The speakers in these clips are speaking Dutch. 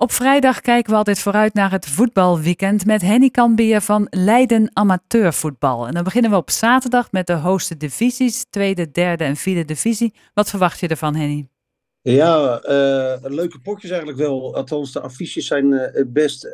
Op vrijdag kijken we altijd vooruit naar het voetbalweekend met Henny Kambier van Leiden Amateurvoetbal. En dan beginnen we op zaterdag met de hoogste divisies, tweede, derde en vierde divisie. Wat verwacht je ervan, Henny? Ja, uh, leuke potjes eigenlijk wel. Althans, de affiches zijn uh, best uh,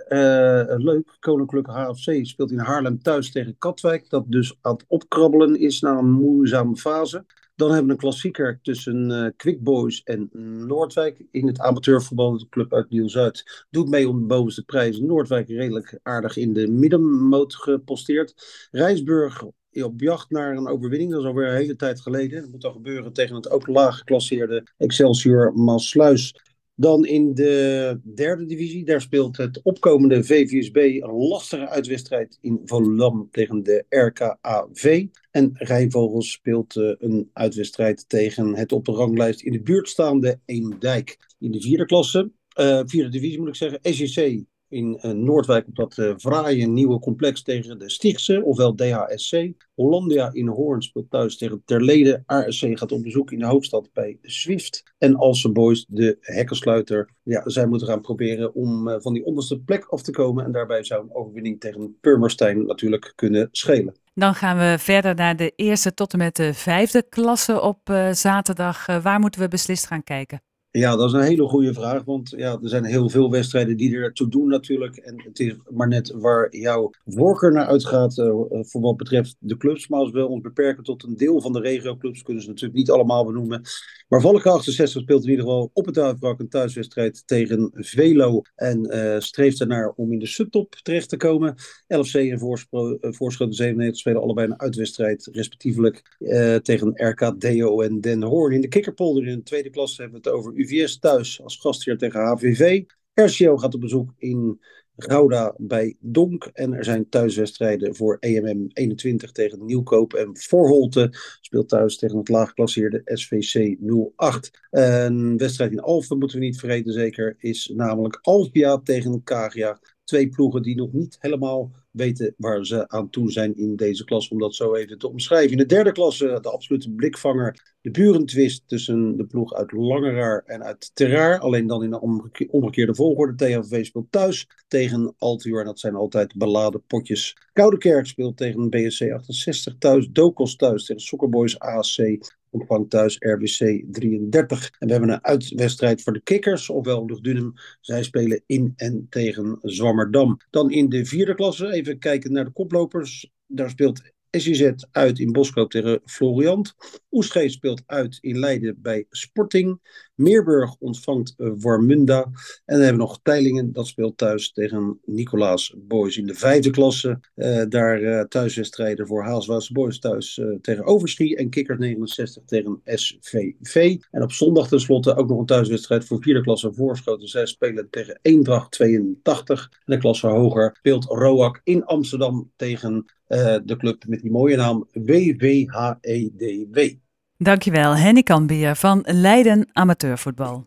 leuk. Koninklijke HFC speelt in Haarlem thuis tegen Katwijk. Dat dus aan het opkrabbelen is na een moeizame fase. Dan hebben we een klassieker tussen uh, Quick Boys en Noordwijk in het amateurvoetbal. De club uit Nieuw-Zuid doet mee om de bovenste prijs. Noordwijk redelijk aardig in de middenmoot geposteerd. Rijsburg op jacht naar een overwinning. Dat is alweer een hele tijd geleden. Dat moet dan gebeuren tegen het ook laag geclasseerde Excelsior Maasluis. Dan in de derde divisie, daar speelt het opkomende VVSB een lastige uitwedstrijd in Volendam tegen de RKAV. En Rijnvogels speelt uh, een uitwedstrijd tegen het op de ranglijst in de buurt staande Eemdijk. In de vierde klasse, uh, vierde divisie moet ik zeggen, SJC in uh, Noordwijk op dat uh, fraaie nieuwe complex tegen de Stichtse, ofwel DHSC. Hollandia in Hoorn speelt thuis tegen Terlede. ASC gaat op bezoek in de hoofdstad bij Swift. En Alse Boys, de hekkensluiter. Ja, zij moeten gaan proberen om uh, van die onderste plek af te komen. En daarbij zou een overwinning tegen Purmerstein natuurlijk kunnen schelen. Dan gaan we verder naar de eerste tot en met de vijfde klasse op zaterdag. waar moeten we beslist gaan kijken? Ja, dat is een hele goede vraag. Want ja, er zijn heel veel wedstrijden die ertoe doen natuurlijk. En het is maar net waar jouw voorkeur naar uitgaat uh, voor wat betreft de clubs. Maar als we ons beperken tot een deel van de regioclubs, kunnen ze natuurlijk niet allemaal benoemen. Maar Valken 68 speelt in ieder geval op het Duivrak een thuiswedstrijd tegen Velo. En uh, streeft ernaar om in de subtop terecht te komen. LFC en Voorschoten 97 spelen allebei een uitwedstrijd, respectievelijk tegen RKDO en Den Hoorn. In de kikkerpolder in de tweede klasse hebben we het over UVS thuis als gastheer tegen HVV. RCO gaat op bezoek in Gouda bij Donk. En er zijn thuiswedstrijden voor EMM 21 tegen Nieuwkoop. En Voorholte speelt thuis tegen het laagklasseerde SVC 08. Een wedstrijd in Alphen moeten we niet vergeten zeker. Is namelijk Alpia tegen Kagia. Twee ploegen die nog niet helemaal weten waar ze aan toe zijn in deze klas, om dat zo even te omschrijven. In de derde klasse, de absolute blikvanger, de burentwist tussen de ploeg uit Langeraar en uit Terraar. Alleen dan in de omgekeerde volgorde. THV speelt thuis tegen Altior en dat zijn altijd beladen potjes. Koudekerk speelt tegen BSC 68 thuis. Dokos thuis tegen Soccerboys ASC ontvangt thuis RBC 33. En we hebben een uitwedstrijd voor de Kikkers, ofwel Luchtdunum. Zij spelen in en tegen Zwammerdam. Dan in de vierde klasse, even kijken naar de koplopers. Daar speelt SJZ uit in Boskoop tegen Floriant. Oestgeest speelt uit in Leiden bij Sporting. Meerburg ontvangt uh, Warmunda. En dan hebben we nog Teilingen, dat speelt thuis tegen Nicolaas Boys in de vijfde klasse. Uh, daar uh, thuiswedstrijden voor Haalswaarse Boys thuis tegen Overschie. En Kikkers 69 tegen SVV. En op zondag tenslotte ook nog een thuiswedstrijd voor vierde klasse Voorschoten. Zij spelen tegen Eendracht 82. En de klasse hoger speelt Roak in Amsterdam tegen de club met die mooie naam WWHEDW. Dankjewel, Henny Kambier van Leiden Amateurvoetbal.